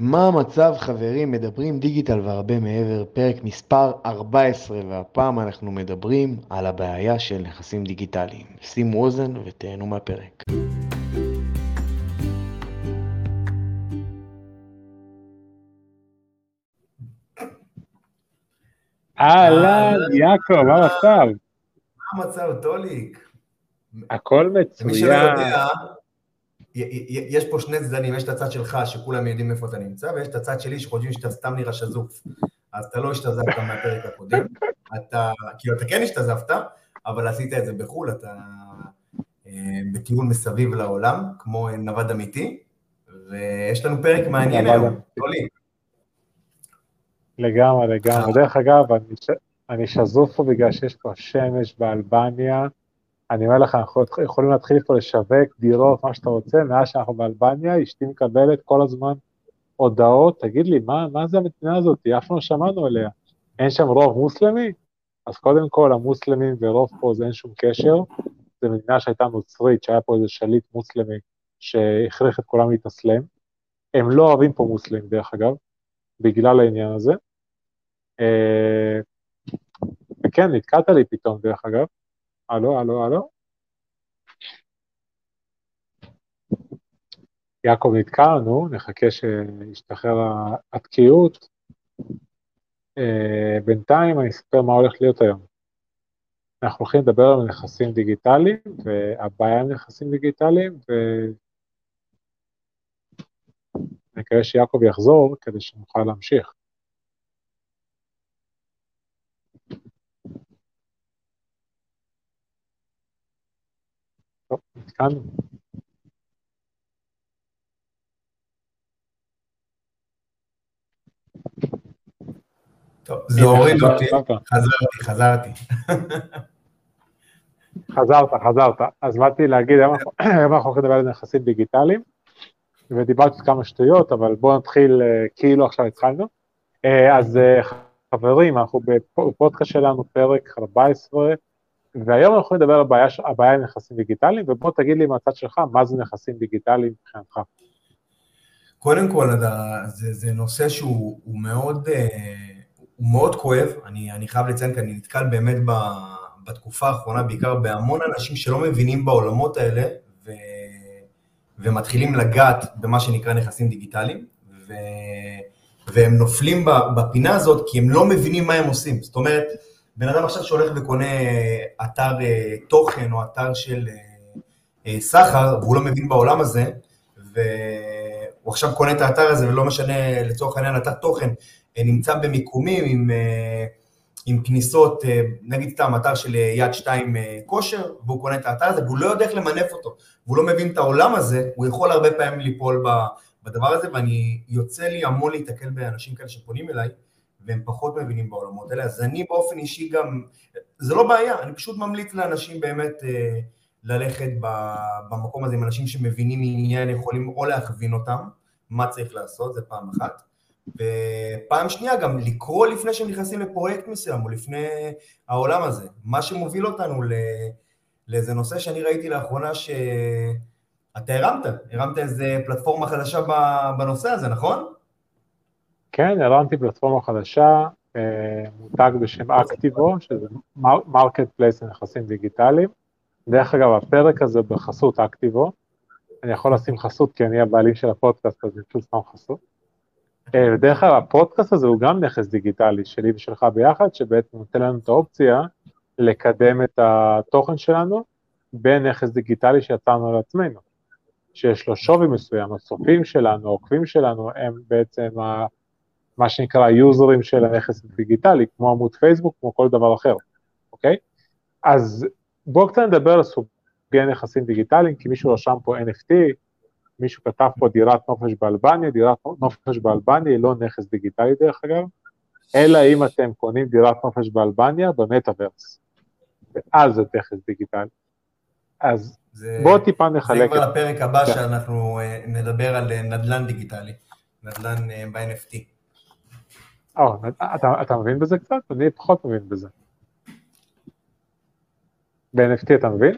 מה המצב חברים, מדברים דיגיטל והרבה מעבר, פרק מספר 14, והפעם אנחנו מדברים על הבעיה של נכסים דיגיטליים. שימו אוזן ותהנו מהפרק. אהלן, יעקב, מה המצב? מה המצב, טוליק? הכל למי שלא מצוין. יודע, י- י- יש פה שני צדדים, יש את הצד שלך שכולם יודעים איפה אתה נמצא, ויש את הצד שלי שחושבים שאתה סתם נראה שזוף. אז אתה לא השתזפת מהפרק הקודם, אתה, כאילו אתה כן השתזפת, אבל עשית את זה בחו"ל, אתה אה, בטיול מסביב לעולם, כמו נווד אמיתי, ויש לנו פרק מעניין היום. טוליק. לגמרי, לגמרי. דרך אגב, אני ש- אני שזוף פה בגלל שיש פה שמש באלבניה. אני אומר לך, אנחנו יכולים להתחיל פה לשווק דירות, מה שאתה רוצה, מאז שאנחנו באלבניה, אשתי מקבלת כל הזמן הודעות, תגיד לי, מה, מה זה המדינה הזאת? אף פעם לא שמענו עליה. אין שם רוב מוסלמי? אז קודם כל, המוסלמים ורוב פה זה אין שום קשר. זו מדינה שהייתה נוצרית, שהיה פה איזה שליט מוסלמי שהכריח את כולם להתאסלם. הם לא אוהבים פה מוסלמים, דרך אגב, בגלל העניין הזה. אה, וכן, נתקעת לי פתאום, דרך אגב. הלו, הלו, הלו. יעקב נתקע לנו, נחכה שישתחרר התקיעות. אה, בינתיים אני אספר מה הולך להיות היום. אנחנו הולכים לדבר על נכסים דיגיטליים, והבעיה עם נכסים דיגיטליים, ונקווה שיעקב יחזור כדי שנוכל להמשיך. טוב, נתקענו. טוב, זה הוריד אותי, חזרת. חזרתי, חזרתי. חזרת, חזרת. אז באתי להגיד, היום אנחנו- היום אנחנו הולכים לדבר על נכסים דיגיטליים, ודיברתי כמה שטויות, אבל בואו נתחיל אה, כאילו עכשיו התחלנו. אה, אז אה, חברים, אנחנו בפודקאסט שלנו, פרק 14, והיום אנחנו נדבר על הבעיה, הבעיה עם נכסים דיגיטליים, ובוא תגיד לי מהצד שלך, מה זה נכסים דיגיטליים מבחינתך. קודם כל, זה, זה נושא שהוא הוא מאוד, אה, הוא מאוד כואב, אני, אני חייב לציין, כי אני נתקל באמת ב, בתקופה האחרונה, בעיקר בהמון אנשים שלא מבינים בעולמות האלה, ו, ומתחילים לגעת במה שנקרא נכסים דיגיטליים, ו, והם נופלים בפינה הזאת כי הם לא מבינים מה הם עושים. זאת אומרת, בן אדם עכשיו שהולך וקונה אתר אה, תוכן או אתר של אה, אה, סחר, והוא לא מבין בעולם הזה, והוא עכשיו קונה את האתר הזה, ולא משנה, לצורך העניין, אתר תוכן נמצא במיקומים עם, עם כניסות, נגיד סתם אתר של יד שתיים כושר, והוא קונה את האתר הזה, והוא לא יודע איך למנף אותו, והוא לא מבין את העולם הזה, הוא יכול הרבה פעמים ליפול בדבר הזה, ואני, יוצא לי המון להיתקל באנשים כאלה שפונים אליי, והם פחות מבינים בעולמות האלה, אז אני באופן אישי גם, זה לא בעיה, אני פשוט ממליץ לאנשים באמת אה, ללכת במקום הזה עם אנשים שמבינים עניין, יכולים או להכווין אותם, מה צריך לעשות, זה פעם אחת. ופעם שנייה גם לקרוא לפני שהם נכנסים לפרויקט מסוים, או לפני העולם הזה. מה שמוביל אותנו. לאיזה נושא שאני ראיתי לאחרונה שאתה הרמת, הרמת איזה פלטפורמה חדשה בנושא הזה, נכון? כן, הרמתי פלטפורמה חדשה, אה, מותג בשם אקטיבו, שזה marketplace לנכסים דיגיטליים. דרך אגב, הפרק הזה בחסות אקטיבו, אני יכול לשים חסות כי אני הבעלים של הפודקאסט, אז אני פשוט שם חסות. אה, ודרך אגב, הפודקאסט הזה הוא גם נכס דיגיטלי שלי ושלך ביחד, שבעצם נותן לנו את האופציה לקדם את התוכן שלנו בנכס דיגיטלי שיצרנו על עצמנו, שיש לו שווי מסוים, הצופים שלנו, העוקבים שלנו, הם בעצם ה... מה שנקרא היוזרים של הנכס הדיגיטלי, כמו עמוד פייסבוק, כמו כל דבר אחר, אוקיי? אז בואו קצת נדבר על סוגי נכסים דיגיטליים, כי מישהו רשם פה NFT, מישהו כתב פה דירת נופש באלבניה, דירת נופש באלבניה היא לא נכס דיגיטלי דרך אגב, אלא אם אתם קונים דירת נופש באלבניה במטאוורס, ואז זה נכס דיגיטלי. אז זה, בואו טיפה זה נחלק כבר את לפרק הבא כן. שאנחנו אה, נדבר על אה, נדל"ן דיגיטלי, נדל"ן אה, ב-NFT. או, אתה, אתה מבין בזה קצת? אני פחות מבין בזה. ב-NFT אתה מבין?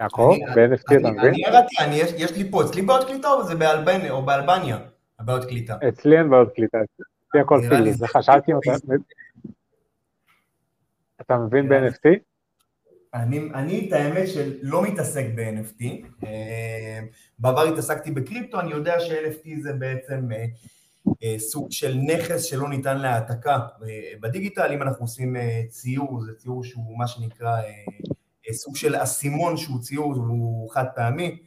יעקב, ב-NFT אתה מבין? אני ירדתי, יש לי פה, אצלי בעיות קליטה או זה באלבניה, או באלבניה, הבעיות קליטה. אצלי אין בעיות קליטה, אצלי הכל פילוס, זה חשבתי אם אתה מבין ב-NFT? אני, אני את האמת שלא מתעסק ב-NFT, אה, בעבר התעסקתי בקריפטו, אני יודע ש-NFT זה בעצם אה, אה, סוג של נכס שלא ניתן להעתקה בדיגיטל, אם אנחנו עושים ציור, זה ציור שהוא מה שנקרא סוג של אסימון שהוא ציור והוא חד פעמי,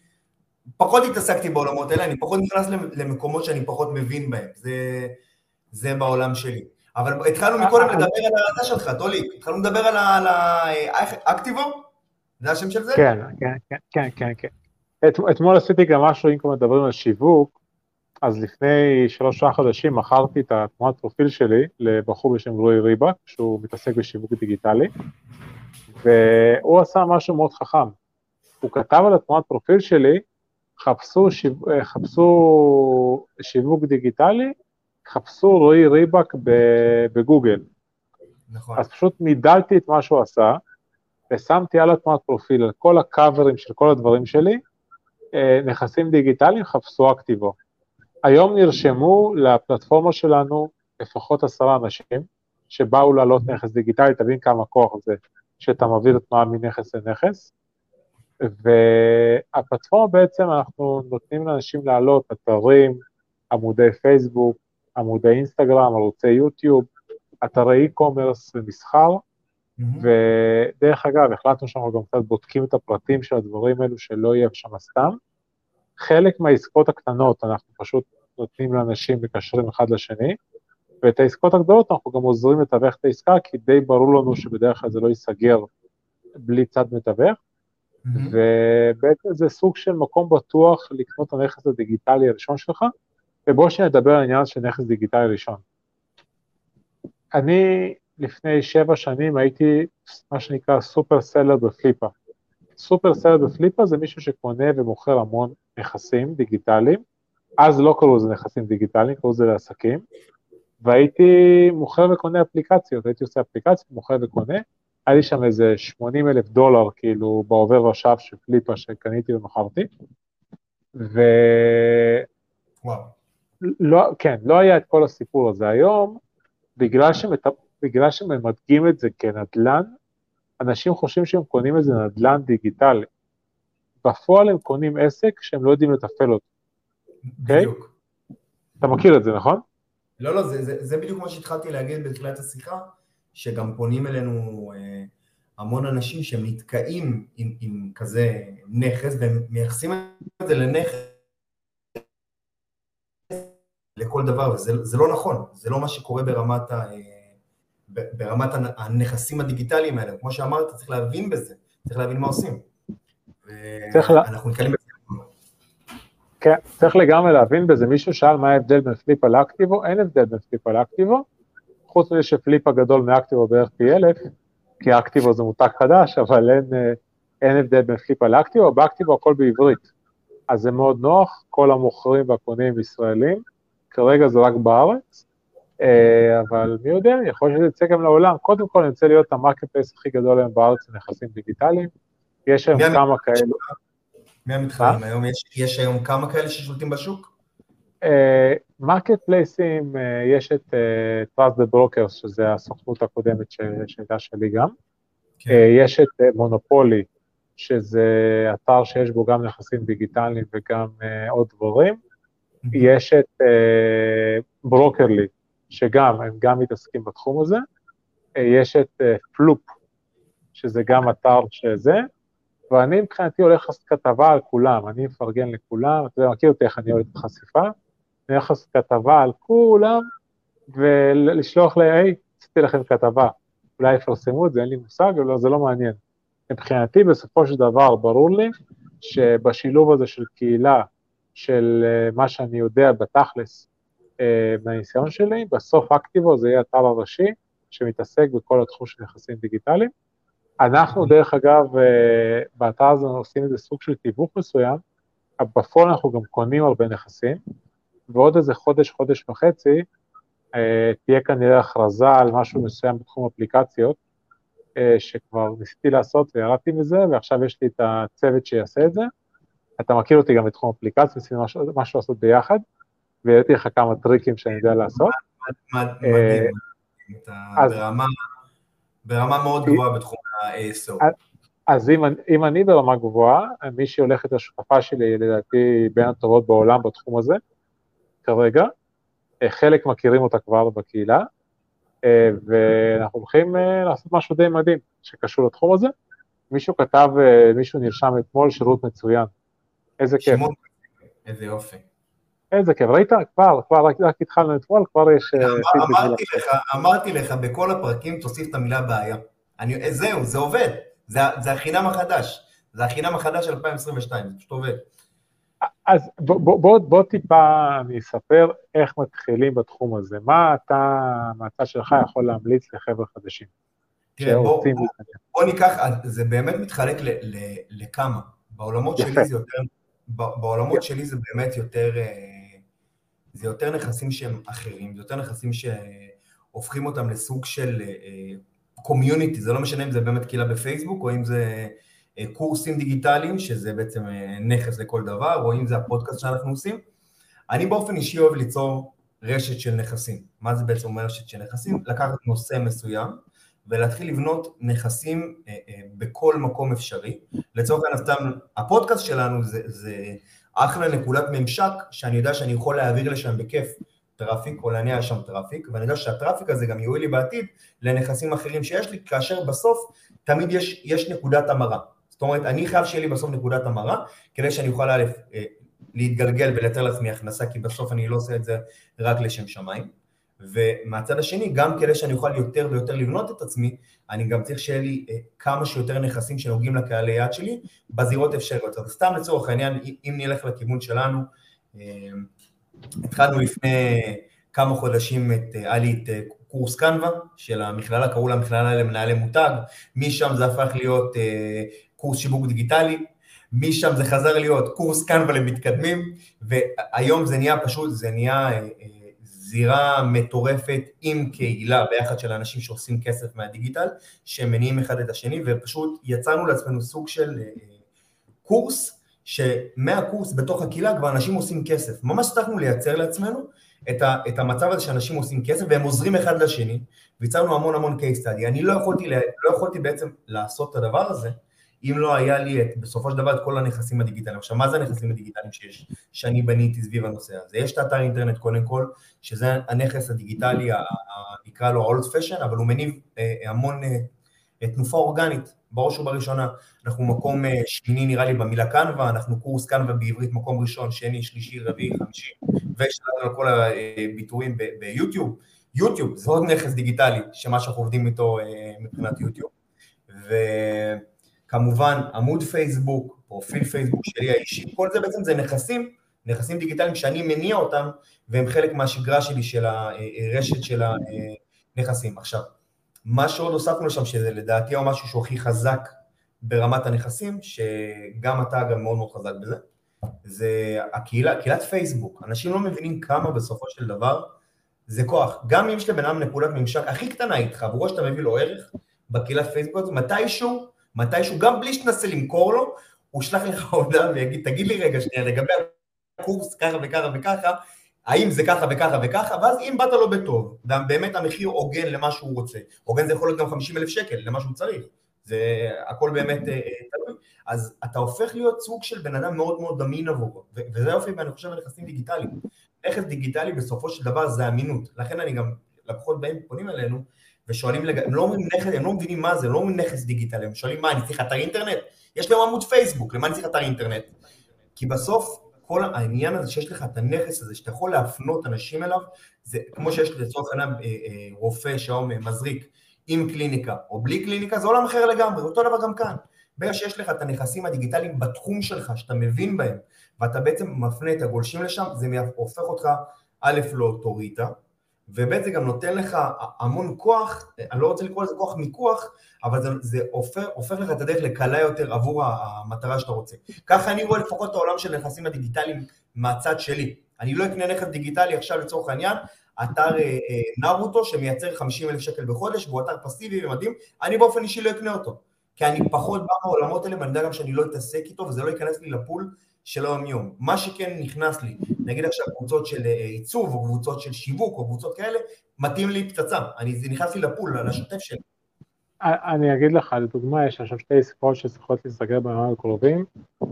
פחות התעסקתי בעולמות האלה, אני פחות נכנס למקומות שאני פחות מבין בהם, זה, זה בעולם שלי. אבל התחלנו מקודם לדבר על ההרצאה שלך, טולי, התחלנו לדבר על האקטיבו? זה השם של זה? כן, כן, כן, כן, כן. אתמול עשיתי גם משהו, אם כבר מדברים על שיווק, אז לפני שלושה חודשים מכרתי את התמונת פרופיל שלי לבחור בשם רועי ריבק, שהוא מתעסק בשיווק דיגיטלי, והוא עשה משהו מאוד חכם. הוא כתב על התמונת פרופיל שלי, חפשו, שיו, חפשו שיווק דיגיטלי חפשו רועי ריבק בגוגל. נכון. אז פשוט מידלתי את מה שהוא עשה, ושמתי על התמונת פרופיל, על כל הקאברים של כל הדברים שלי, אה, נכסים דיגיטליים, חפשו אקטיבו. היום נרשמו לפלטפורמה שלנו לפחות עשרה אנשים, שבאו לעלות נכס דיגיטלי, תבין כמה כוח זה שאתה מעביר תנועה מנכס לנכס, והפלטפורמה בעצם אנחנו נותנים לאנשים לעלות אתרים, עמודי פייסבוק, עמודי אינסטגרם, ערוצי יוטיוב, אתרי e-commerce ומסחר, mm-hmm. ודרך אגב, החלטנו שאנחנו גם קצת בודקים את הפרטים של הדברים האלו, שלא יהיה שם סתם. חלק מהעסקות הקטנות אנחנו פשוט נותנים לאנשים, מקשרים אחד לשני, ואת העסקות הגדולות אנחנו גם עוזרים לתווך את העסקה, כי די ברור לנו שבדרך כלל זה לא ייסגר בלי צד מתווך, mm-hmm. ובעצם זה סוג של מקום בטוח לקנות את הנכס הדיגיטלי הראשון שלך, ובואו שנדבר על העניין של נכס דיגיטלי ראשון. אני לפני שבע שנים הייתי מה שנקרא סופר סלר בפליפה. סופר סלר בפליפה זה מישהו שקונה ומוכר המון נכסים דיגיטליים, אז לא קראו לזה נכסים דיגיטליים, קראו לזה לעסקים, והייתי מוכר וקונה אפליקציות, הייתי עושה אפליקציות, מוכר וקונה, היה לי שם איזה 80 אלף דולר כאילו בעובר ושב של פליפה שקניתי ומכרתי, ו... וואו. לא, כן, לא היה את כל הסיפור הזה היום, בגלל, שמת, בגלל שממדגים את זה כנדל"ן, אנשים חושבים שהם קונים איזה נדל"ן דיגיטלי. בפועל הם קונים עסק שהם לא יודעים לתפעל אותו. אוקיי? בדיוק. Okay? אתה מכיר את זה, נכון? לא, לא, זה, זה, זה בדיוק מה שהתחלתי להגיד בתחילת השיחה, שגם פונים אלינו אה, המון אנשים שהם נתקעים עם, עם כזה נכס, והם מייחסים את זה לנכס לכל דבר, וזה לא נכון, זה לא מה שקורה ברמת, ה, ברמת הנכסים הדיגיטליים האלה, כמו שאמרת, צריך להבין בזה, צריך להבין מה עושים. אנחנו נתקלים בזה. כן, צריך לגמרי להבין בזה, מישהו שאל מה ההבדל בין Flippa לאקטיבו, אין הבדל בין Flippa לאקטיבו, חוץ מזה ש Flippa גדול מאקטיבו בערך פי אלף, כי אקטיבו זה מותג חדש, אבל אין, אין הבדל בין Flippa לאקטיבו, באקטיבו הכל בעברית. אז זה מאוד נוח, כל המוכרים והקונים ישראלים, כרגע זה רק בארץ, אה, אבל מי יודע, יכול להיות שזה יצא גם לעולם. קודם כל, אני רוצה להיות ה marketplace הכי גדול היום בארץ לנכסים דיגיטליים. יש היום כמה כאלו. מי המתחרים היום? יש, יש היום כמה כאלה ששולטים בשוק? market אה, place ים, אה, יש את אה, Trust the Brokers, שזה הסוכנות הקודמת שהייתה שלי גם. כן. אה, יש את מונופולי, אה, שזה אתר שיש בו גם נכסים דיגיטליים וגם אה, עוד דברים. יש את אה, ברוקרלי, שגם, הם גם מתעסקים בתחום הזה, אה, יש את אה, פלופ, שזה גם אתר שזה, ואני מבחינתי הולך לעשות כתבה על כולם, אני מפרגן לכולם, אתה יודע, מכיר אותי איך אני אוהב את החשיפה, אני הולך לעשות כתבה על כולם, ולשלוח לי, היי, עשיתי לכם כתבה, אולי יפרסמו את זה, אין לי מושג, אבל זה לא מעניין. מבחינתי, בסופו של דבר, ברור לי שבשילוב הזה של קהילה של אה, מה שאני יודע בתכלס אה, מהניסיון שלי, בסוף אקטיבו זה יהיה אתר הראשי שמתעסק בכל התחום של נכסים דיגיטליים. אנחנו דרך אגב, אה, באתר הזה עושים איזה סוג של תיווך מסוים, בפועל אנחנו גם קונים הרבה נכסים, ועוד איזה חודש, חודש וחצי, תהיה כנראה הכרזה על משהו מסוים בתחום אפליקציות, שכבר ניסיתי לעשות וירדתי מזה, ועכשיו יש לי את הצוות שיעשה את זה. אתה מכיר אותי גם בתחום אפליקציה, ניסינו משהו, משהו לעשות ביחד, והראיתי לך כמה טריקים שאני יודע לעשות. מדהים, אתה ברמה, ברמה מאוד גבוהה בתחום ה-ASO. אז אם, אם אני ברמה גבוהה, מי שהולכת לשותפה שלי, לדעתי בין הטובות בעולם בתחום הזה, כרגע, חלק מכירים אותה כבר בקהילה, ואנחנו הולכים לעשות משהו די מדהים שקשור לתחום הזה. מישהו כתב, מישהו נרשם אתמול, שירות מצוין. איזה כיף. איזה יופי. איזה כיף, ראית? כבר, כבר, רק, התחלנו אתמול, כבר יש... אמרתי לך, אמרתי לך, בכל הפרקים תוסיף את המילה בעיה. אני, זהו, זה עובד. זה, זה החינם החדש. זה החינם החדש של 2022, זה פשוט עובד. אז בוא, בוא, בוא, בוא טיפה אני אספר איך מתחילים בתחום הזה. מה אתה, מהצד שלך, יכול להמליץ לחבר'ה חדשים? תראה, בוא, בוא, בוא ניקח, זה באמת מתחלק ל, ל, לכמה. בעולמות יפה. שלי זה יותר, בעולמות יפה. שלי זה באמת יותר, זה יותר נכסים שהם אחרים, זה יותר נכסים שהופכים אותם לסוג של קומיוניטי, זה לא משנה אם זה באמת קהילה בפייסבוק, או אם זה אה, קורסים דיגיטליים, שזה בעצם אה, נכס לכל דבר, או אם זה הפודקאסט שאנחנו עושים. אני באופן אישי אוהב ליצור רשת של נכסים. מה זה בעצם אומר רשת של נכסים? לקחת נושא מסוים ולהתחיל לבנות נכסים אה, אה, בכל מקום אפשרי. לצורך העניין סתם, הפודקאסט שלנו זה, זה אחלה נקודת ממשק שאני יודע שאני יכול להעביר לשם בכיף traffic או להניע שם traffic, ואני יודע שה traffic הזה גם יועיל לי בעתיד לנכסים אחרים שיש לי, כאשר בסוף תמיד יש, יש נקודת המרה. זאת אומרת, אני חייב שיהיה לי בסוף נקודת המרה, כדי שאני אוכל א', אה, להתגלגל ולייצר לעצמי הכנסה, כי בסוף אני לא עושה את זה רק לשם שמיים. ומהצד השני, גם כדי שאני אוכל יותר ויותר לבנות את עצמי, אני גם צריך שיהיה לי אה, כמה שיותר נכסים שנוגעים לקהלי יעד שלי, בזירות אפשריות. אז סתם לצורך העניין, אם נלך לכיוון שלנו, אה, התחלנו לפני כמה חודשים את, היה לי את קורס קנווה של המכללה, קראו לה מכללה למנהלי מותג, משם זה הפך להיות אה, קורס שיווק דיגיטלי, משם זה חזר להיות קורס קנווה למתקדמים, והיום זה נהיה פשוט, זה נהיה אה, זירה מטורפת עם קהילה ביחד של אנשים שעושים כסף מהדיגיטל, שמניעים אחד את השני, ופשוט יצרנו לעצמנו סוג של אה, קורס, שמהקורס בתוך הקהילה כבר אנשים עושים כסף. ממש הצלחנו לייצר לעצמנו את, ה, את המצב הזה שאנשים עושים כסף והם עוזרים אחד לשני, ויצרנו המון המון case study. אני לא יכולתי, לא יכולתי בעצם לעשות את הדבר הזה, אם לא היה לי את, בסופו של דבר את כל הנכסים הדיגיטליים. עכשיו, מה זה הנכסים הדיגיטליים שיש, שאני בניתי סביב הנושא הזה? יש את האתר אינטרנט קודם כל, שזה הנכס הדיגיטלי, נקרא לו ה-old fashion, אבל הוא מניב אה, המון אה, תנופה אורגנית, בראש ובראשונה. אנחנו מקום אה, שמיני נראה לי במילה קנווה, אנחנו קורס קנווה בעברית מקום ראשון, שני, שלישי, רביעי, חמישי, ויש לנו כל הביטויים ביוטיוב. יוטיוב זה עוד נכס דיגיטלי, שמה שאנחנו עובדים איתו אה, מבחינת יוטיוב. וכמובן עמוד פייסבוק, פרופיל פייסבוק שלי האישי, כל זה בעצם זה נכסים, נכסים דיגיטליים שאני מניע אותם, והם חלק מהשגרה שלי של הרשת אה, של הנכסים. עכשיו, מה שעוד הוספנו לשם, שזה לדעתי הוא משהו שהוא הכי חזק ברמת הנכסים, שגם אתה גם מאוד מאוד חזק בזה, זה הקהילה, קהילת פייסבוק. אנשים לא מבינים כמה בסופו של דבר זה כוח. גם אם יש לבן אדם נקודת ממשק הכי קטנה איתך, רואה שאתה מביא לו ערך בקהילת פייסבוק מתישהו, מתישהו, גם בלי שתנסה למכור לו, הוא ישלח לך הודעה ויגיד, תגיד לי רגע שנייה, לגבי הקורס ככה וככה וככה, האם זה ככה וככה וככה, ואז אם באת לו בטוב, ובאמת המחיר הוגן למה שהוא רוצה, הוגן זה יכול להיות גם 50 אלף שקל למה שהוא צריך, זה הכל באמת אה, אה, תלוי, אז אתה הופך להיות סוג של בן אדם מאוד מאוד אמין עבורו, וזה יופי ואני חושב על נכסים דיגיטליים. נכס דיגיטלי בסופו של דבר זה אמינות, לכן אני גם, לקוחות באים פונים אלינו ושואלים, לג... הם, לא נכס, הם לא מבינים מה זה, לא אומרים נכס דיגיטלי, הם שואלים מה, אני צריך אתר אינטרנט? יש להם עמוד פייסבוק, למה אני צריך אתר אינטרנט? כי בסוף כל העניין הזה שיש לך את הנכס הזה, שאתה יכול להפנות אנשים אליו, זה כמו שיש לצורך העניין אה, אה, רופא שהיום מזריק עם קליניקה או בלי קליניקה, זה עולם אחר לגמרי, אותו דבר גם כאן. ברגע שיש לך את הנכסים הדיגיטליים בתחום שלך, שאתה מבין בהם, ואתה בעצם מפנה את הגולשים לשם, זה הופך אותך א' לאוטוריטה, וב' זה גם נותן לך המון כוח, אני לא רוצה לקרוא לזה כוח מיקוח, אבל זה, זה הופך, הופך לך את הדרך לקלה יותר עבור המטרה שאתה רוצה. ככה אני רואה לפחות את העולם של נכסים הדיגיטליים מהצד שלי. אני לא אקנה נכס דיגיטלי עכשיו לצורך העניין, אתר אה, נרוטו שמייצר 50 אלף שקל בחודש, והוא אתר פסיבי ומדהים, אני באופן אישי לא אקנה אותו. כי אני פחות בא מהעולמות האלה, ואני יודע גם שאני לא אתעסק איתו, וזה לא ייכנס לי לפול של היום יום. מה שכן נכנס לי, נגיד עכשיו קבוצות של עיצוב, או קבוצות של שיווק, או קבוצות כאלה, מתאים לי פצצה. אני, זה נכנס לי לפול, לשוטף שלי. אני אגיד לך, לדוגמה, יש עכשיו שתי עסקאות שצריכות להיסגר בימים הקרובים,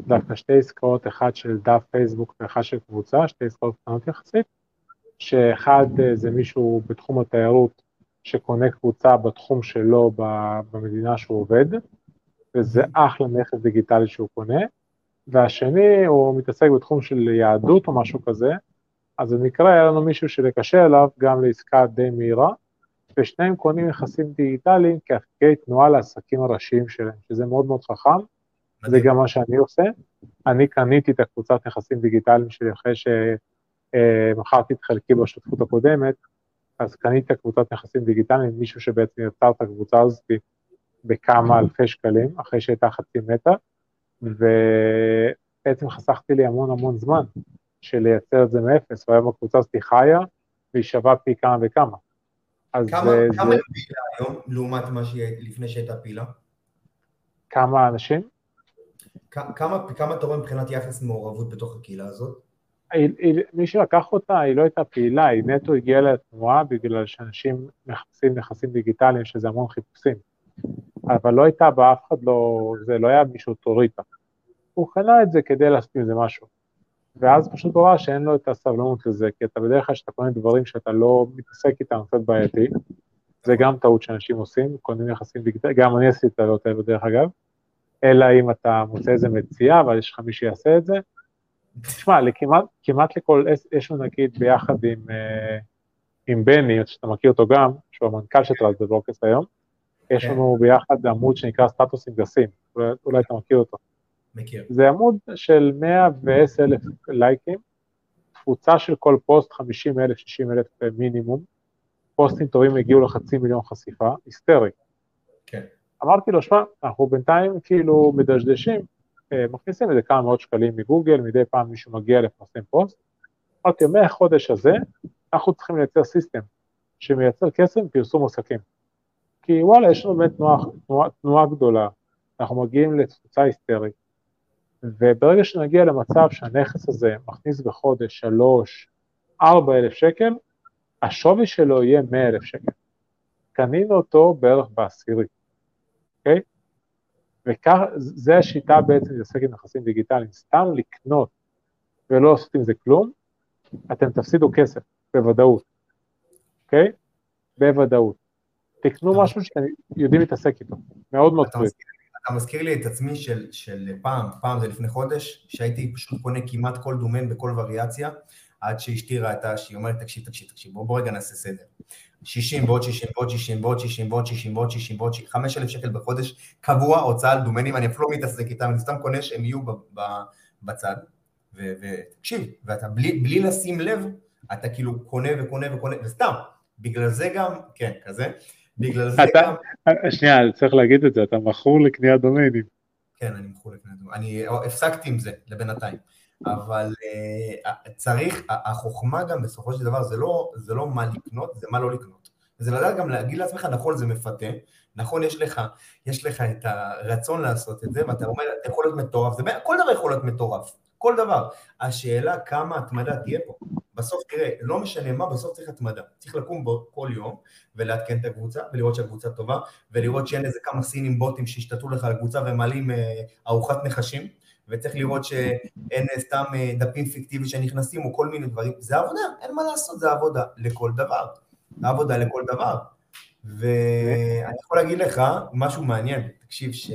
דווקא שתי עסקאות, אחת של דף פייסבוק ואחת של קבוצה, שתי עסקאות קטנות יחסית, שאחד אה, זה מישהו בתחום התיירות שקונה קבוצה בתחום שלו במדינה שהוא עובד, וזה אחלה נכס דיגיטלי שהוא קונה, והשני הוא מתעסק בתחום של יהדות או משהו כזה, אז במקרה היה לנו מישהו שלקשר אליו גם לעסקה די מהירה, ושניהם קונים נכסים דיגיטליים כאפיקי תנועה לעסקים הראשיים שלהם, שזה מאוד מאוד חכם, זה גם מה שאני עושה. אני קניתי את הקבוצת נכסים דיגיטליים שלי אחרי שמכרתי את חלקי בשותפות הקודמת, אז קניתי את הקבוצת נכסים דיגיטליים, מישהו שבעצם יצר את הקבוצה הזאת בכמה אלפי שקלים, אחרי שהייתה חצי מטה, ובעצם חסכתי לי המון המון זמן של לייצר את זה מאפס, והיום הקבוצה הזאת חיה, והיא שווה פי כמה וכמה. אז כמה, זה... כמה היא פעילה היום, לעומת מה שהיא לפני שהייתה פעילה? כמה אנשים? כמה, כמה אתה רואה מבחינת יחס מעורבות בתוך הקהילה הזאת? היא, היא, מי שלקח אותה, היא לא הייתה פעילה, היא נטו הגיעה לתנועה בגלל שאנשים מחפשים נכסים דיגיטליים, שזה המון חיפושים. אבל לא הייתה בה, אף אחד לא, זה לא היה מישהו אוטוריטה. הוא קנה את זה כדי לעשות עם זה משהו. ואז פשוט הוא ראה שאין לו את הסבלנות לזה, כי אתה בדרך כלל כשאתה קונה דברים שאתה לא מתעסק איתם, קצת בעייתי, זה גם טעות שאנשים עושים, קונים נכסים דיגיטליים, גם אני עשיתי את הטעויות האלה בדרך אגב, אלא אם אתה מוצא איזה מציאה, אבל יש לך מי שיעשה את זה. תשמע, לכמעט, כמעט לכל, יש לנו נגיד ביחד עם, אה, עם בני, שאתה מכיר אותו גם, שהוא המנכ"ל של Trust Brokers היום, יש כן. לנו ביחד עמוד שנקרא סטטוסים גסים, אולי אתה מכיר אותו. מכיר. זה עמוד של 110 אלף לייקים, תפוצה של כל פוסט 50 אלף, 60 אלף מינימום, פוסטים טובים הגיעו לחצי מיליון חשיפה, היסטרי. כן. אמרתי לו, שמע, אנחנו בינתיים כאילו מדשדשים, אה, מכניסים איזה כמה מאות שקלים מגוגל, מדי פעם מישהו מגיע לפרסם פוסט. אמרתי, מהחודש הזה אנחנו צריכים לייצר system שמייצר כסף בפרסום עסקים. כי וואלה, יש לנו באמת תנועה, תנועה, תנועה גדולה, אנחנו מגיעים לתפוצה היסטרית, וברגע שנגיע למצב שהנכס הזה מכניס בחודש שלוש, ארבע אלף שקל, השווי שלו יהיה מאה אלף שקל. קנינו אותו בערך בעשירי, אוקיי? וכך, זה השיטה בעצם להתעסק עם נכסים דיגיטליים, סתם לקנות ולא לעשות עם זה כלום, אתם תפסידו כסף, בוודאות, אוקיי? בוודאות. תקנו משהו שאתם יודעים להתעסק איתו, מאוד מאוד קריטי. אתה מזכיר לי את עצמי של, של פעם, פעם זה לפני חודש, שהייתי פשוט קונה כמעט כל דומיין בכל וריאציה, עד שאשתי ראתה, שהיא אומרת, תקשיב, תקשיב, תקשיב, בוא, בוא רגע נעשה סדר. 60 ועוד 60 ועוד 60 ועוד 60 ועוד 60 ועוד 60 ועוד 60, 5,000 שקל בחודש, קבוע, הוצאה על דומיינים, אני אפילו לא מתעסק איתם, אני סתם קונה שהם יהיו בצד. ותקשיב, ואתה בלי, בלי לשים לב, אתה כאילו קונה וקונה וקונה, וסתם, בגלל זה גם, כן, כזה. בגלל זה אתה, גם... שנייה, צריך להגיד את זה, אתה מכור לקניית דומיינים. כן, אני מכור לקניית דומיינים. אני הפסקתי עם זה לבינתיים. אבל uh, צריך, החוכמה גם בסופו של דבר זה לא, זה לא מה לקנות, זה מה לא לקנות. זה לדעת גם להגיד לעצמך, נכון, זה מפתה, נכון, יש לך, יש לך את הרצון לעשות את זה, ואתה אומר, אתה יכול להיות מטורף, זה, כל דבר יכול להיות מטורף, כל דבר. השאלה כמה התמדה תהיה פה. בסוף תראה, לא משנה מה, בסוף צריך התמדה. צריך לקום בו כל יום ולעדכן את הקבוצה, ולראות שהקבוצה טובה, ולראות שאין איזה כמה סינים בוטים שהשתתו לך על הקבוצה ומעלים אה, ארוחת נחשים, וצריך לראות שאין אה, סתם אה, דפים פיקטיביים שנכנסים או כל מיני דברים. זה עבודה, אין מה לעשות, זה עבודה לכל דבר. עבודה לכל דבר. ואני יכול להגיד לך משהו מעניין, תקשיב ש...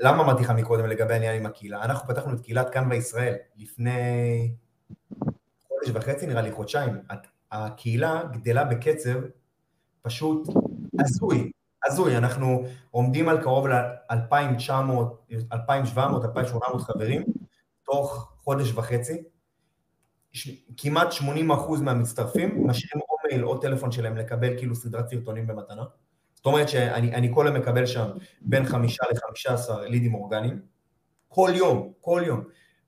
למה אמרתי לך מקודם לגבי העניין עם הקהילה? אנחנו פתחנו את קהילת כאן בישראל לפני חודש וחצי, נראה לי חודשיים. הקהילה גדלה בקצב פשוט הזוי, הזוי. אנחנו עומדים על קרוב ל-2,900, 2,700, 2,800 חברים, תוך חודש וחצי. כמעט 80% מהמצטרפים משאירים או מייל או טלפון שלהם לקבל כאילו סדרת סרטונים במתנה. זאת אומרת שאני כל יום מקבל שם בין חמישה לחמישה עשר לידים אורגניים, כל יום, כל יום.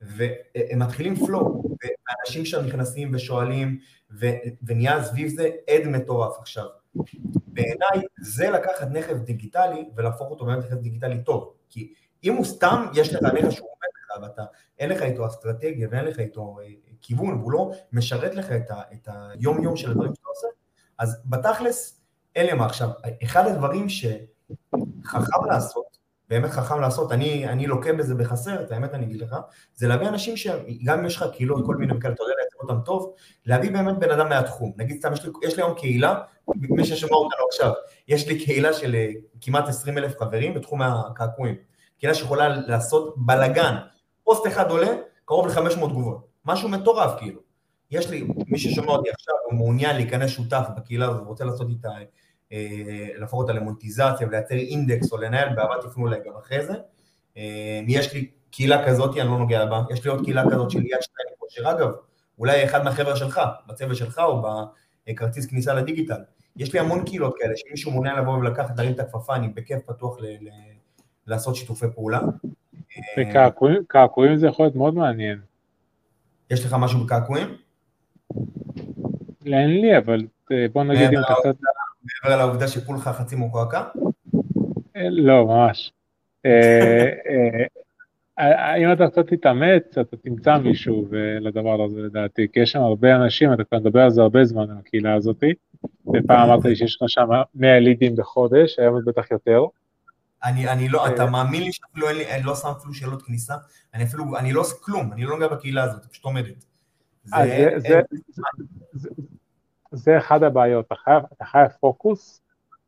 והם מתחילים פלואו, ואנשים שם נכנסים ושואלים, ו, ונהיה סביב זה עד מטורף עכשיו. בעיניי זה לקחת נכס דיגיטלי ולהפוך אותו באמת נכס דיגיטלי טוב, כי אם הוא סתם, יש לך נכס שהוא עומד לך ואתה, אין לך איתו אסטרטגיה ואין לך איתו אה, כיוון, והוא לא משרת לך את, ה, את היום יום של הדברים שאתה עושה, אז בתכלס, אלה מה עכשיו, אחד הדברים שחכם לעשות, באמת חכם לעשות, אני, אני לוקה בזה בחסר, את האמת אני אגיד לך, זה להביא אנשים שגם אם יש לך קהילות, כל מיני כאלה, אתה יודע לייצג אותם טוב, להביא באמת בן אדם מהתחום. נגיד סתם, יש יש לי היום קהילה, מי ששומע אותנו עכשיו, יש לי קהילה של אה, כמעט 20 אלף חברים בתחום הקעקועים. קהילה שיכולה לעשות בלאגן. פוסט אחד עולה, קרוב ל-500 תגובות. משהו מטורף כאילו. יש לי, מי ששומע אותי עכשיו, הוא מעוניין להיכנס שותף בקהילה הזאת, רוצה לעשות איתה להפוך אותה למונטיזציה ולייצר אינדקס או לנהל, בעבר תפנו אליי גם אחרי זה. אה, יש לי קהילה כזאת, אני לא נוגע בה, יש לי עוד קהילה כזאת של יד שתיים כושר, אגב, אולי אחד מהחבר'ה שלך, בצוות שלך או בכרטיס כניסה לדיגיטל. יש לי המון קהילות כאלה, שאם מישהו מעוניין לבוא ולקחת, להרים את הכפפה, אני בכיף פתוח ל- ל- לעשות שיתופי פעולה. וקעקועים זה יכול להיות מאוד מעניין. יש לך משהו בקעקועים? אין לי, אבל אה, בוא נגיד אם אתה קצת... מעבר לעובדה שפולך חצי מוקרקע? לא, ממש. אה, אה, אם אתה קצת תתאמץ, אתה תמצא מישהו לדבר הזה לדעתי, כי יש שם הרבה אנשים, אתה כבר מדבר על זה הרבה זמן, על הקהילה הזאת, ופעם אמרת לי שיש לך שם 100 לידים בחודש, היום זה בטח יותר. אני, אני לא, אתה מאמין לי שאפילו אין לי, אני לא שם אפילו שאלות כניסה, אני אפילו, אני לא עושה כלום, אני לא נוגע בקהילה הזאת, פשוט עומדת. זה, אחד הבעיות, אתה חייב, אתה חייב פוקוס,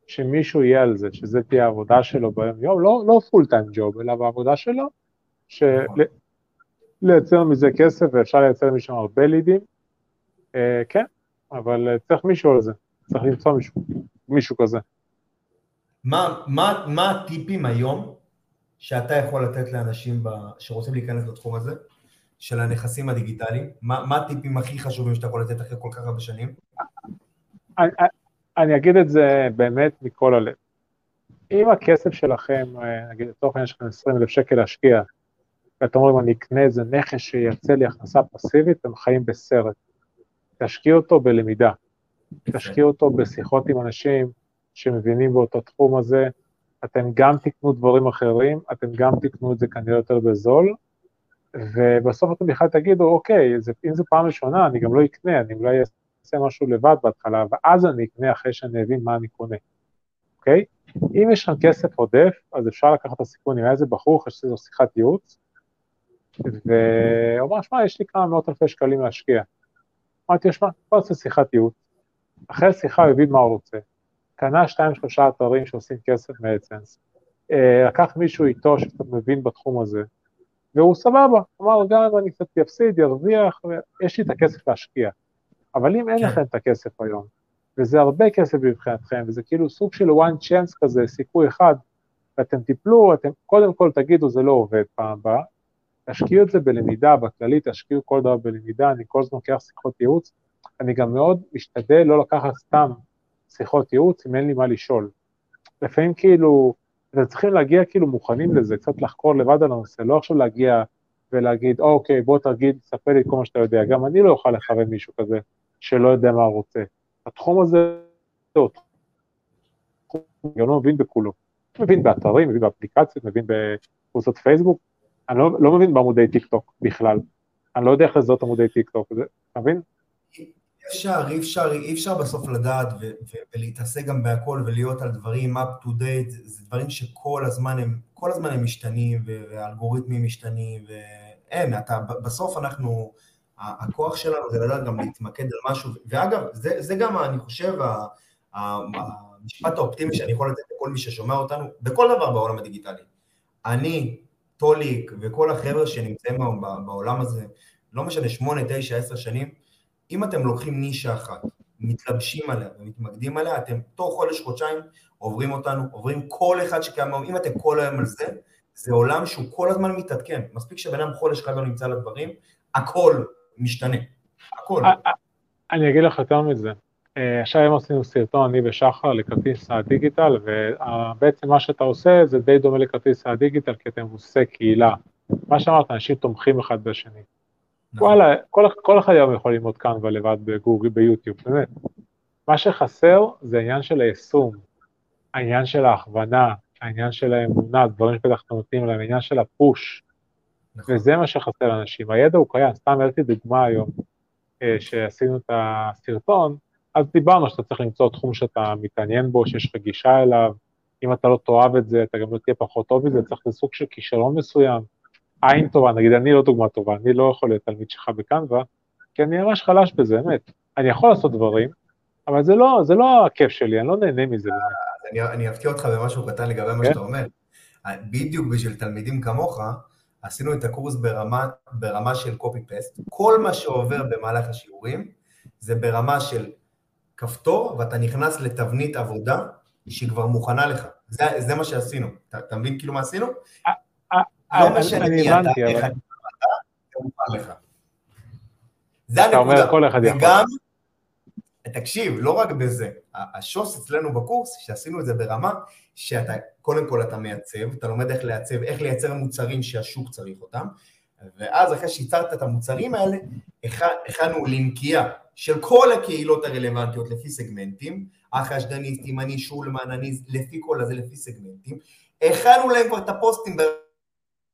שמישהו יהיה על זה, שזה תהיה העבודה שלו ביום יום, לא, לא פול טיים ג'וב, אלא בעבודה שלו, שלייצר נכון. מזה כסף ואפשר לייצר משם הרבה לידים, אה, כן, אבל אה, צריך מישהו על זה, צריך למצוא מישהו, מישהו כזה. מה, מה, מה הטיפים היום שאתה יכול לתת לאנשים ב, שרוצים להיכנס לתחום הזה, של הנכסים הדיגיטליים? מה, מה הטיפים הכי חשובים שאתה יכול לתת אחרי כל כך הרבה שנים? אני, אגיד את זה באמת מכל הלב. אם הכסף שלכם, אה, נגיד לצורך העניין יש לכם 20 אלף שקל להשקיע, ואתם אומרים אני אקנה איזה נכס שייצא לי הכנסה פסיבית, אתם חיים בסרט. תשקיעו אותו בלמידה, תשקיעו אותו בשיחות עם אנשים שמבינים באותו תחום הזה, אתם גם תקנו דברים אחרים, אתם גם תקנו את זה כנראה יותר בזול, ובסוף אתם בכלל תגידו, אוקיי, זה, אם זו פעם ראשונה, אני גם לא אקנה, אני אולי אעשה משהו לבד בהתחלה, ואז אני אקנה אחרי שאני אבין מה אני קונה, אוקיי? אם יש לכם כסף עודף, אז אפשר לקחת את הסיכון עם איזה בחור, אחרי שזו שיחת ייעוץ, והוא אמר, שמע, יש לי כמה מאות אלפי שקלים להשקיע. אמרתי, שמע, בוא נעשה שיחת ייעוץ. אחרי השיחה הוא הבין מה הוא רוצה. קנה שתיים שלושה אתרים שעושים כסף מאדסנס. אה, לקח מישהו איתו שקצת מבין בתחום הזה, והוא סבבה, אמר גם אם אני קצת אפסיד, ירוויח, יש לי את הכסף להשקיע. אבל אם אין כן. לכם את הכסף היום, וזה הרבה כסף מבחינתכם, וזה כאילו סוג של one chance כזה, סיכוי אחד, ואתם תיפלו, אתם קודם כל תגידו זה לא עובד פעם הבאה, תשקיעו את זה בלמידה, בכללי תשקיעו כל דבר בלמידה, אני כל הזמן לוקח שיחות ייעוץ, אני גם מאוד משתדל לא לקחת סתם שיחות ייעוץ אם אין לי מה לשאול. לפעמים כאילו, אתם צריכים להגיע כאילו מוכנים לזה, קצת לחקור לבד על הנושא, לא עכשיו להגיע ולהגיד, אוקיי, בוא תגיד, תספר לי כל מה שאתה יודע, גם אני לא אוכל לכוון מישהו כזה שלא יודע מה רוצה. התחום הזה, הוא גם לא מבין בכולו. מבין באתרים, מבין באפליקציות, מבין בקבוצות פייסבוק, אני לא, לא מבין בעמודי טיק טוק בכלל. אני לא יודע איך לזהות עמודי טיק טוק, אתה מבין? אפשר, אי אפשר, אי אפשר בסוף לדעת ו- ו- ולהתעסק גם בהכל ולהיות על דברים up to date, זה דברים שכל הזמן הם, כל הזמן הם משתנים והאלגוריתמים משתנים ואין, אתה, בסוף אנחנו, הכוח שלנו זה לדעת גם להתמקד על משהו, ואגב, זה, זה גם, אני חושב, המשפט האופטימי שאני יכול לתת לכל מי ששומע אותנו, בכל דבר בעולם הדיגיטלי. אני, טוליק וכל החבר'ה שנמצאים בעולם הזה, לא משנה, שמונה, תשע, עשר שנים, אם אתם לוקחים נישה אחת, מתלבשים עליה ומתמקדים עליה, אתם תוך חודש, חודשיים עוברים אותנו, עוברים כל אחד שקיים היום, אם אתם כל היום על זה, זה עולם שהוא כל הזמן מתעדכן, מספיק שבן אדם חודש אחד לא נמצא על הדברים, הכל משתנה, הכל. אני אגיד לך יותר מזה, אה, עכשיו היום עשינו סרטון, אני ושחר, לכרטיס הדיגיטל, ובעצם מה שאתה עושה זה די דומה לכרטיס הדיגיטל, כי אתם עושה קהילה מה שאמרת, אנשים תומכים אחד בשני. נכון. וואלה, כל, כל אחד היום יכול ללמוד קנווה לבד בגוגל, ביוטיוב, באמת. מה שחסר זה העניין של היישום, העניין של ההכוונה, העניין של האמונה, דברים שבטח אתם נותנים להם, העניין של הפוש, נכון. וזה מה שחסר לאנשים. הידע הוא קיים, סתם הבאתי דוגמה היום, אה, שעשינו את הסרטון, אז דיברנו שאתה צריך למצוא תחום שאתה מתעניין בו, שיש לך גישה אליו, אם אתה לא תאהב את זה, אתה גם לא תהיה פחות טוב מזה, צריך לסוג של כישרון מסוים. עין טובה, נגיד אני לא דוגמה טובה, אני לא יכול להיות תלמיד שלך בקנווה, כי אני ממש חלש בזה, באמת. אני יכול לעשות דברים, אבל זה לא, זה לא הכיף שלי, אני לא נהנה מזה באמת. אז אני, אני אפתיע אותך במשהו קטן לגבי מה כן. שאתה אומר. בדיוק בשביל תלמידים כמוך, עשינו את הקורס ברמה, ברמה של copy-paste. כל מה שעובר במהלך השיעורים זה ברמה של כפתור, ואתה נכנס לתבנית עבודה שהיא כבר מוכנה לך. זה, זה מה שעשינו. אתה, אתה מבין כאילו מה עשינו? לא אני- משנה אני מי אתה, איך אבל אתה, זה מוכן לך. זה אתה אומר הנקודה. כל אחד יכול. תקשיב, לא רק בזה, השוס אצלנו בקורס, שעשינו את זה ברמה, שאתה, קודם כל אתה מייצב, אתה לומד איך לייצב, איך לייצר מוצרים שהשוק צריך אותם, ואז אחרי שייצרת את המוצרים האלה, הכ- הכנו לינקייה של כל הקהילות הרלוונטיות לפי סגמנטים, אח אשדניסטים, אני שולמן, אני לפי כל הזה, לפי סגמנטים, הכנו להם כבר את הפוסטים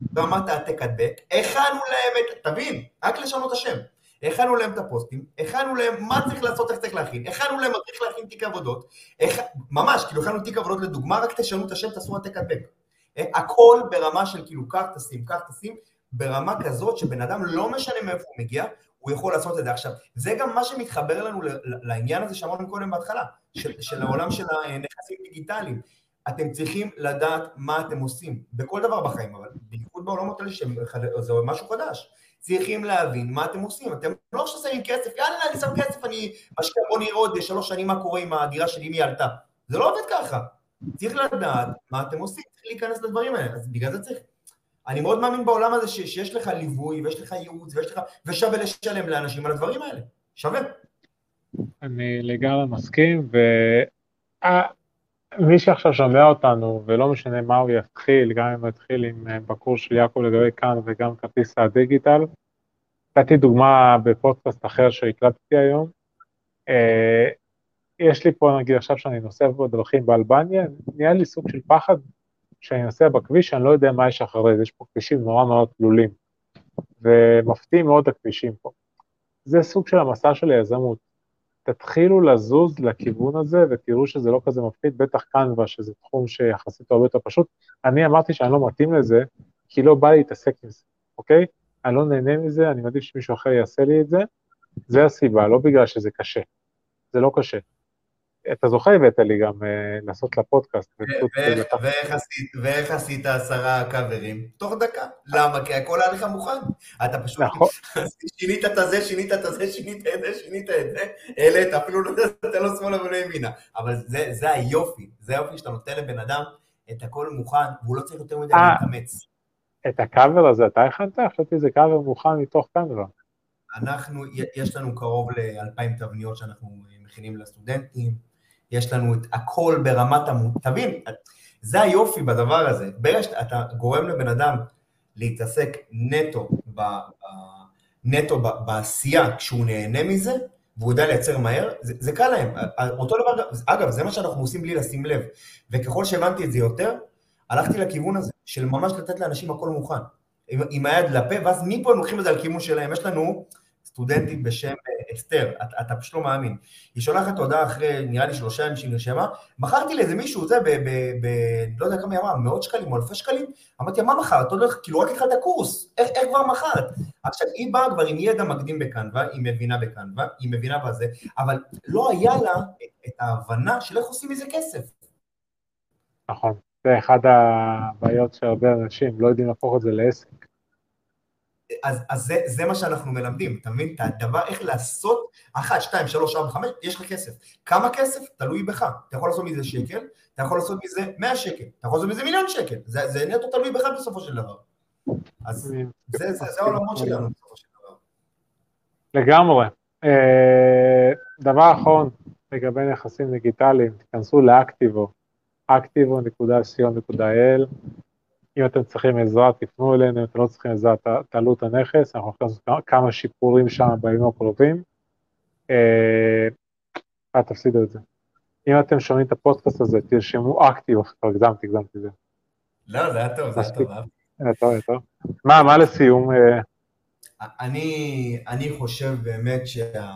ברמת העתק הדבק, הכנו להם את, תבין, רק לשנות השם, הכנו להם את הפוסטים, הכנו להם מה צריך לעשות, איך צריך להכין, הכנו להם מה צריך להכין תיק עבודות, הכ... ממש, כאילו הכנו תיק עבודות לדוגמה, רק תשנו את השם, תעשו העתק הדבק. אה, הכל ברמה של כאילו, קח תשים, קח תשים, ברמה כזאת שבן אדם לא משנה מאיפה הוא מגיע, הוא יכול לעשות את זה. עכשיו, זה גם מה שמתחבר לנו לעניין הזה שאמרנו קודם בהתחלה, של, של העולם של הנכסים דיגיטליים. אתם צריכים לדעת מה אתם עושים, בכל דבר בחיים, אבל בייחוד בעולמות האלה שזה משהו חדש. צריכים להבין מה אתם עושים, אתם לא שמים כסף, יאללה, אני שם כסף, אני משקיע, בוא נראה עוד שלוש שנים מה קורה עם הדירה שלי, אם היא עלתה. זה לא עובד ככה. צריך לדעת מה אתם עושים, צריך להיכנס לדברים האלה, אז בגלל זה צריך... אני מאוד מאמין בעולם הזה ש, שיש לך ליווי, ויש לך ייעוץ, ויש לך... ושווה לשלם לאנשים על הדברים האלה. שווה. אני לגמרי מסכים, ומי שעכשיו שומע אותנו, ולא משנה מה הוא יתחיל, גם אם הוא יתחיל עם אה, בקורס של יעקב לגבי כאן וגם כרטיס הדיגיטל, נתתי דוגמה בפודקאסט אחר שהקלטתי היום. אה, יש לי פה, נגיד עכשיו שאני נוסע בדרכים באלבניה, נהיה לי סוג של פחד כשאני נוסע בכביש, אני לא יודע מה יש אחרי זה, יש פה כבישים נורא נורא תלולים, ומפתיעים מאוד הכבישים פה. זה סוג של המסע של היזמות. תתחילו לזוז לכיוון הזה ותראו שזה לא כזה מפחיד, בטח קנווה, שזה תחום שיחסית הרבה יותר פשוט. אני אמרתי שאני לא מתאים לזה, כי לא בא להתעסק עם זה, אוקיי? אני לא נהנה מזה, אני מעדיף שמישהו אחר יעשה לי את זה, זה הסיבה, לא בגלל שזה קשה. זה לא קשה. אתה זוכר הבאת לי גם uh, לעשות לה פודקאסט. ופשוט ואיך- עשית- עשרה קאברים? תוך דקה. למה? כי הכל היה לך מוכן. אתה פשוט נכון, שינית את הזה, שינית את הזה, שינית את זה, שינית את זה, העלית, אפילו לא נותן לו שמאלה ולא ימינה. אבל זה, היופי, זה היופי שאתה נותן לבן אדם את הכל מוכן, והוא לא צריך יותר מדי אה. להתאמץ. את הקאבר הזה אתה הכנת? חשבתי שזה קאבר מוכן מתוך קנווה. אנחנו, יש לנו קרוב ל-2,000 תבניות שאנחנו מכינים לסטודנטים, יש לנו את הכל ברמת המ... תבין, זה היופי בדבר הזה. ברגע שאתה גורם לבן אדם להתעסק נטו, ב, נטו ב, בעשייה, כשהוא נהנה מזה, והוא יודע לייצר מהר, זה, זה קל להם. אותו דבר, אגב, זה מה שאנחנו עושים בלי לשים לב. וככל שהבנתי את זה יותר, הלכתי לכיוון הזה, של ממש לתת לאנשים הכל מוכן. עם, עם היד לפה, ואז מפה הם לוקחים את זה על כיוון שלהם. יש לנו סטודנטית בשם אסתר, אתה, אתה פשוט לא מאמין. היא שולחת הודעה אחרי, נראה לי שלושה ימים שהיא נרשמה, מכרתי לאיזה מישהו, זה, ב, ב, ב, לא יודע כמה היא אמרה, מאות שקלים או אלפי שקלים, אמרתי מה מכרת? אתה יודע, כאילו רק התחלת הקורס, איך, איך כבר מכרת? עכשיו, היא באה כבר עם ידע מקדים בקנווה, היא מבינה בקנווה, היא מבינה בזה, אבל לא היה לה את ההבנה של איך עושים מזה כסף. נכון. זה אחד הבעיות שהרבה אנשים לא יודעים להפוך את זה לעסק. אז, אז זה, זה מה שאנחנו מלמדים, אתה מבין? את הדבר, איך לעשות, אחת, שתיים, שלוש, ארבע, חמש, יש לך כסף. כמה כסף? תלוי בך. אתה יכול לעשות מזה שקל, אתה יכול לעשות מזה 100 שקל, אתה יכול לעשות מזה מיליון שקל. זה, זה נטו תלוי בך בסופו של דבר. אז זה, זה, זה העולמות שלנו בסופו של דבר. לגמרי. אה, דבר אחרון לגבי נכסים דיגיטליים, תיכנסו לאקטיבו, activo.co.il, אם אתם צריכים עזרה, תפנו אלינו, אם אתם לא צריכים עזרה, תעלו את הנכס, אנחנו הולכים לעשות כמה שיפורים שם בימים הקרובים. אה, אל תפסידו את זה. אם אתם שומעים את הפודקאסט הזה, תרשמו אקטיב, כבר הגזמתי, הגזמתי את זה. לא, זה היה טוב, זה היה. טוב. אהבתי. אה, טוב, טוב. מה, מה לסיום? אה, אני, אני חושב באמת שה...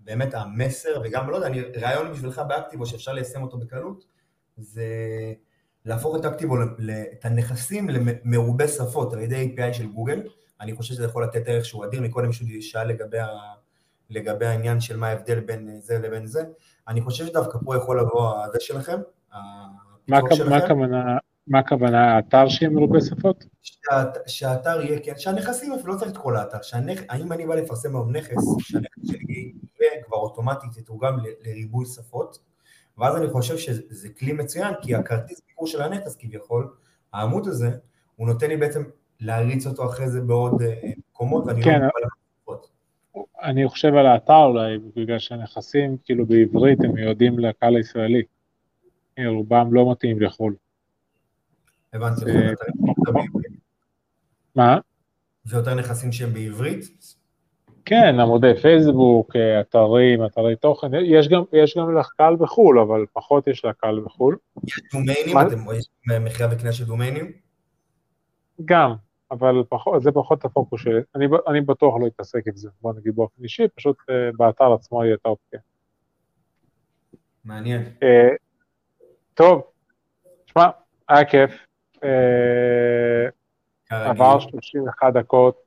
באמת המסר, וגם, לא יודע, אני, רעיון בשבילך באקטיבו שאפשר ליישם אותו בקלות, זה להפוך את אקטיבו, את הנכסים למרובי שפות על ידי API של גוגל. אני חושב שזה יכול לתת ערך שהוא אדיר, מקודם מישהו שאל לגבי, ה, לגבי העניין של מה ההבדל בין זה לבין זה. אני חושב שדווקא פה יכול לבוא הזה שלכם, מה שלכם. הכוונה, מה הכוונה, האתר שיהיה מרובה שפות? שהאת- שהאתר יהיה, כן, שהנכסים אפילו לא צריך את כל האתר, שהנכ... האם אני בא לפרסם היום נכס, שהנכס שלי יהיה כבר אוטומטית יתורגם לריבוי שפות, ואז אני חושב שזה כלי מצוין, כי הכרטיס ביקור של הנכס כביכול, העמוד הזה, הוא נותן לי בעצם להריץ אותו אחרי זה בעוד אה, מקומות, ואני כן, לא לשפות. אני חושב על האתר אולי, בגלל שהנכסים, כאילו בעברית, הם מיועדים לקהל הישראלי. אה, רובם לא מתאים לחו"ל. הבנתי. מה? זה יותר נכסים שהם בעברית? כן, עמודי פייסבוק, אה, אתרים, אתרי תוכן, יש גם, יש גם לקהל בחו"ל, אבל פחות יש לקהל בחו"ל. יש דומיינים? אתם יש מכירה וקנייה של דומיינים? גם, אבל פחות, זה פחות הפוקוס שלי. אני, אני בטוח לא אתעסק עם זה, בוא נגיד באופן אישי, פשוט אה, באתר עצמו יהיה את האופציה. מעניין. אה, טוב, שמע, היה כיף. עבר 31 דקות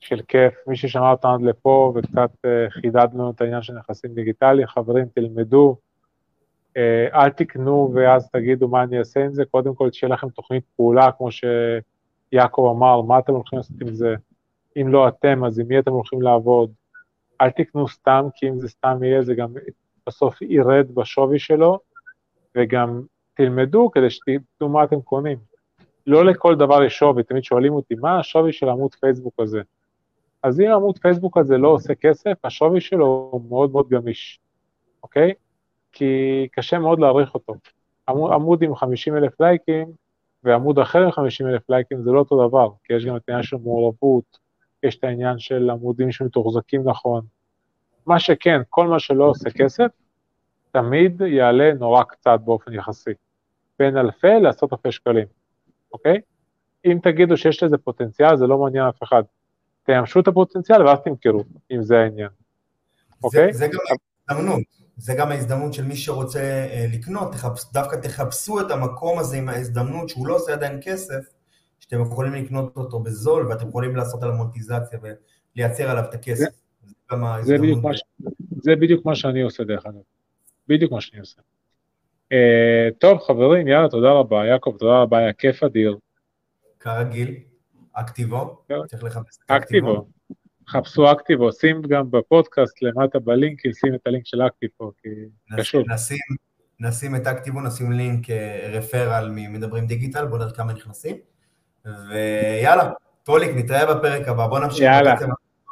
של כיף, מי ששמע אותנו עד לפה וקצת אה, חידדנו את העניין של נכסים דיגיטליים, חברים תלמדו, אה, אל תקנו ואז תגידו מה אני אעשה עם זה, קודם כל שיהיה לכם תוכנית פעולה, כמו שיעקב אמר, מה אתם הולכים לעשות עם זה, אם לא אתם, אז עם מי אתם הולכים לעבוד, אל תקנו סתם, כי אם זה סתם יהיה, זה גם בסוף ירד בשווי שלו, וגם תלמדו כדי שתדעו מה אתם קונים. לא לכל דבר יש שווי, תמיד שואלים אותי, מה השווי של עמוד פייסבוק הזה? אז אם עמוד פייסבוק הזה לא עושה כסף, השווי שלו הוא מאוד מאוד גמיש, אוקיי? כי קשה מאוד להעריך אותו. עמוד, עמוד עם 50 אלף לייקים ועמוד אחר עם 50 אלף לייקים זה לא אותו דבר, כי יש גם את העניין של מעורבות, יש את העניין של עמודים שמתוחזקים נכון. מה שכן, כל מה שלא עושה כסף, תמיד יעלה נורא קצת באופן יחסי, בין אלפי לעשרות אלפי שקלים. אוקיי? אם תגידו שיש לזה פוטנציאל, זה לא מעניין אף אחד. תממשו את הפוטנציאל ואז תמכרו, אם זה העניין. אוקיי? זה, זה גם ההזדמנות, זה גם ההזדמנות של מי שרוצה אה, לקנות, דווקא תחפשו את המקום הזה עם ההזדמנות שהוא לא עושה עדיין כסף, שאתם יכולים לקנות אותו בזול ואתם יכולים לעשות עליו מונטיזציה ולייצר עליו את הכסף. זה. בדיוק, מה, ש... זה בדיוק מה שאני עושה דרך אגב. בדיוק מה שאני עושה. Uh, טוב חברים, יאללה, תודה רבה. יעקב, תודה רבה, היה כיף אדיר. כרגיל, אקטיבו, כן. צריך לחפש את אקטיבו. חפשו אקטיבו, שים גם בפודקאסט למטה בלינקים, שים את הלינק של אקטיבו, כי קשור. נשים, נשים, את אקטיבו, נשים לינק אה, רפרל ממדברים דיגיטל, בוא נראה כמה נכנסים. ויאללה, טוליק, נתראה בפרק הבא, בוא נמשיך יאללה.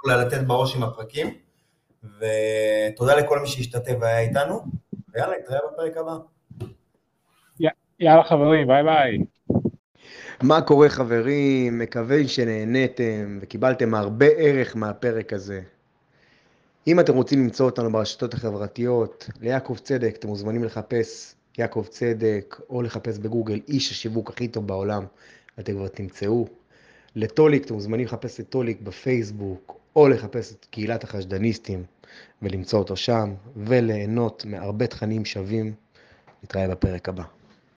לתת בראש עם הפרקים. ותודה לכל מי שהשתתף והיה איתנו, ויאללה, נתראה בפרק הבא. יאללה חברים, ביי ביי. מה קורה חברים? מקווה שנהניתם וקיבלתם הרבה ערך מהפרק הזה. אם אתם רוצים למצוא אותנו ברשתות החברתיות, ליעקב צדק אתם מוזמנים לחפש יעקב צדק, או לחפש בגוגל איש השיווק הכי טוב בעולם, אתם כבר תמצאו. לטוליק אתם מוזמנים לחפש את טוליק בפייסבוק, או לחפש את קהילת החשדניסטים ולמצוא אותו שם, וליהנות מהרבה תכנים שווים. נתראה בפרק הבא.